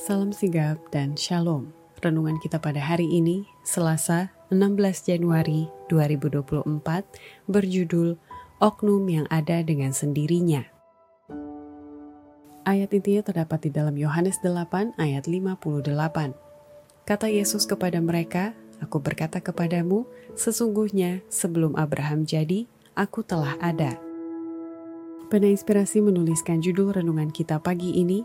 Salam sigap dan shalom. Renungan kita pada hari ini, Selasa 16 Januari 2024, berjudul Oknum yang ada dengan sendirinya. Ayat intinya terdapat di dalam Yohanes 8 ayat 58. Kata Yesus kepada mereka, Aku berkata kepadamu, sesungguhnya sebelum Abraham jadi, aku telah ada. Pena Inspirasi menuliskan judul renungan kita pagi ini,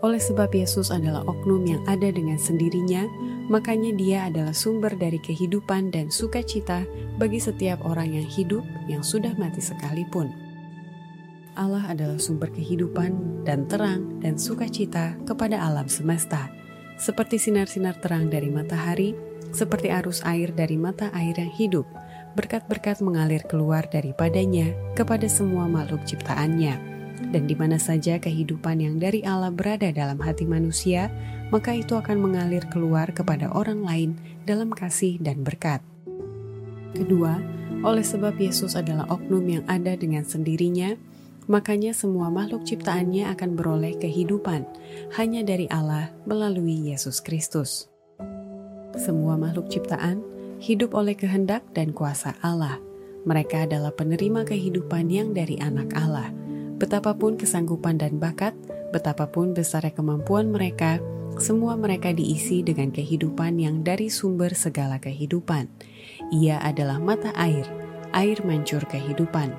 oleh sebab Yesus adalah oknum yang ada dengan sendirinya, makanya Dia adalah sumber dari kehidupan dan sukacita bagi setiap orang yang hidup yang sudah mati sekalipun. Allah adalah sumber kehidupan dan terang dan sukacita kepada alam semesta, seperti sinar-sinar terang dari matahari, seperti arus air dari mata air yang hidup, berkat-berkat mengalir keluar daripadanya kepada semua makhluk ciptaannya dan di mana saja kehidupan yang dari Allah berada dalam hati manusia, maka itu akan mengalir keluar kepada orang lain dalam kasih dan berkat. Kedua, oleh sebab Yesus adalah oknum yang ada dengan sendirinya, makanya semua makhluk ciptaannya akan beroleh kehidupan hanya dari Allah melalui Yesus Kristus. Semua makhluk ciptaan hidup oleh kehendak dan kuasa Allah. Mereka adalah penerima kehidupan yang dari anak Allah Betapapun kesanggupan dan bakat, betapapun besarnya kemampuan mereka, semua mereka diisi dengan kehidupan yang dari sumber segala kehidupan. Ia adalah mata air, air mancur kehidupan.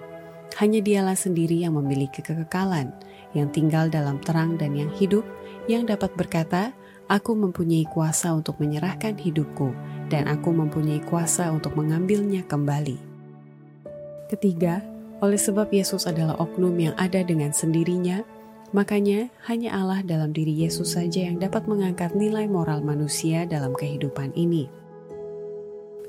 Hanya dialah sendiri yang memiliki kekekalan, yang tinggal dalam terang dan yang hidup, yang dapat berkata, Aku mempunyai kuasa untuk menyerahkan hidupku, dan aku mempunyai kuasa untuk mengambilnya kembali. Ketiga, oleh sebab Yesus adalah oknum yang ada dengan sendirinya, makanya hanya Allah dalam diri Yesus saja yang dapat mengangkat nilai moral manusia dalam kehidupan ini.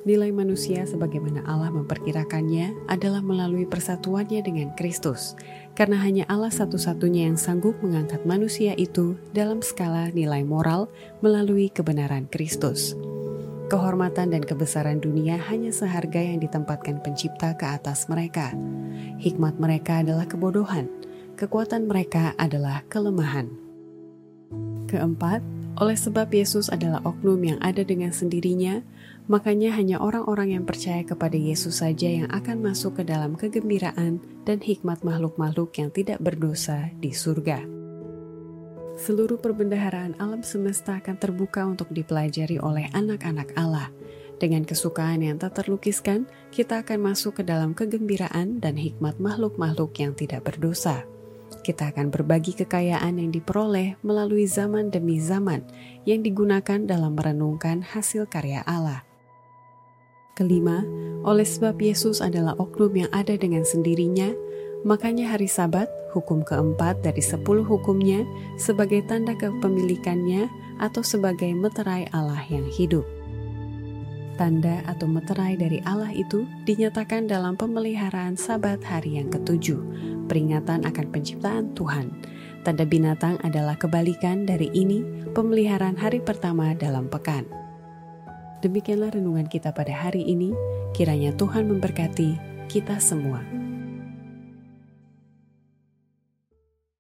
Nilai manusia sebagaimana Allah memperkirakannya adalah melalui persatuannya dengan Kristus, karena hanya Allah satu-satunya yang sanggup mengangkat manusia itu dalam skala nilai moral melalui kebenaran Kristus. Kehormatan dan kebesaran dunia hanya seharga yang ditempatkan Pencipta ke atas mereka. Hikmat mereka adalah kebodohan, kekuatan mereka adalah kelemahan. Keempat, oleh sebab Yesus adalah oknum yang ada dengan sendirinya, makanya hanya orang-orang yang percaya kepada Yesus saja yang akan masuk ke dalam kegembiraan dan hikmat makhluk-makhluk yang tidak berdosa di surga seluruh perbendaharaan alam semesta akan terbuka untuk dipelajari oleh anak-anak Allah. Dengan kesukaan yang tak terlukiskan, kita akan masuk ke dalam kegembiraan dan hikmat makhluk-makhluk yang tidak berdosa. Kita akan berbagi kekayaan yang diperoleh melalui zaman demi zaman yang digunakan dalam merenungkan hasil karya Allah. Kelima, oleh sebab Yesus adalah oknum yang ada dengan sendirinya, Makanya hari sabat, hukum keempat dari sepuluh hukumnya, sebagai tanda kepemilikannya atau sebagai meterai Allah yang hidup. Tanda atau meterai dari Allah itu dinyatakan dalam pemeliharaan sabat hari yang ketujuh, peringatan akan penciptaan Tuhan. Tanda binatang adalah kebalikan dari ini, pemeliharaan hari pertama dalam pekan. Demikianlah renungan kita pada hari ini, kiranya Tuhan memberkati kita semua.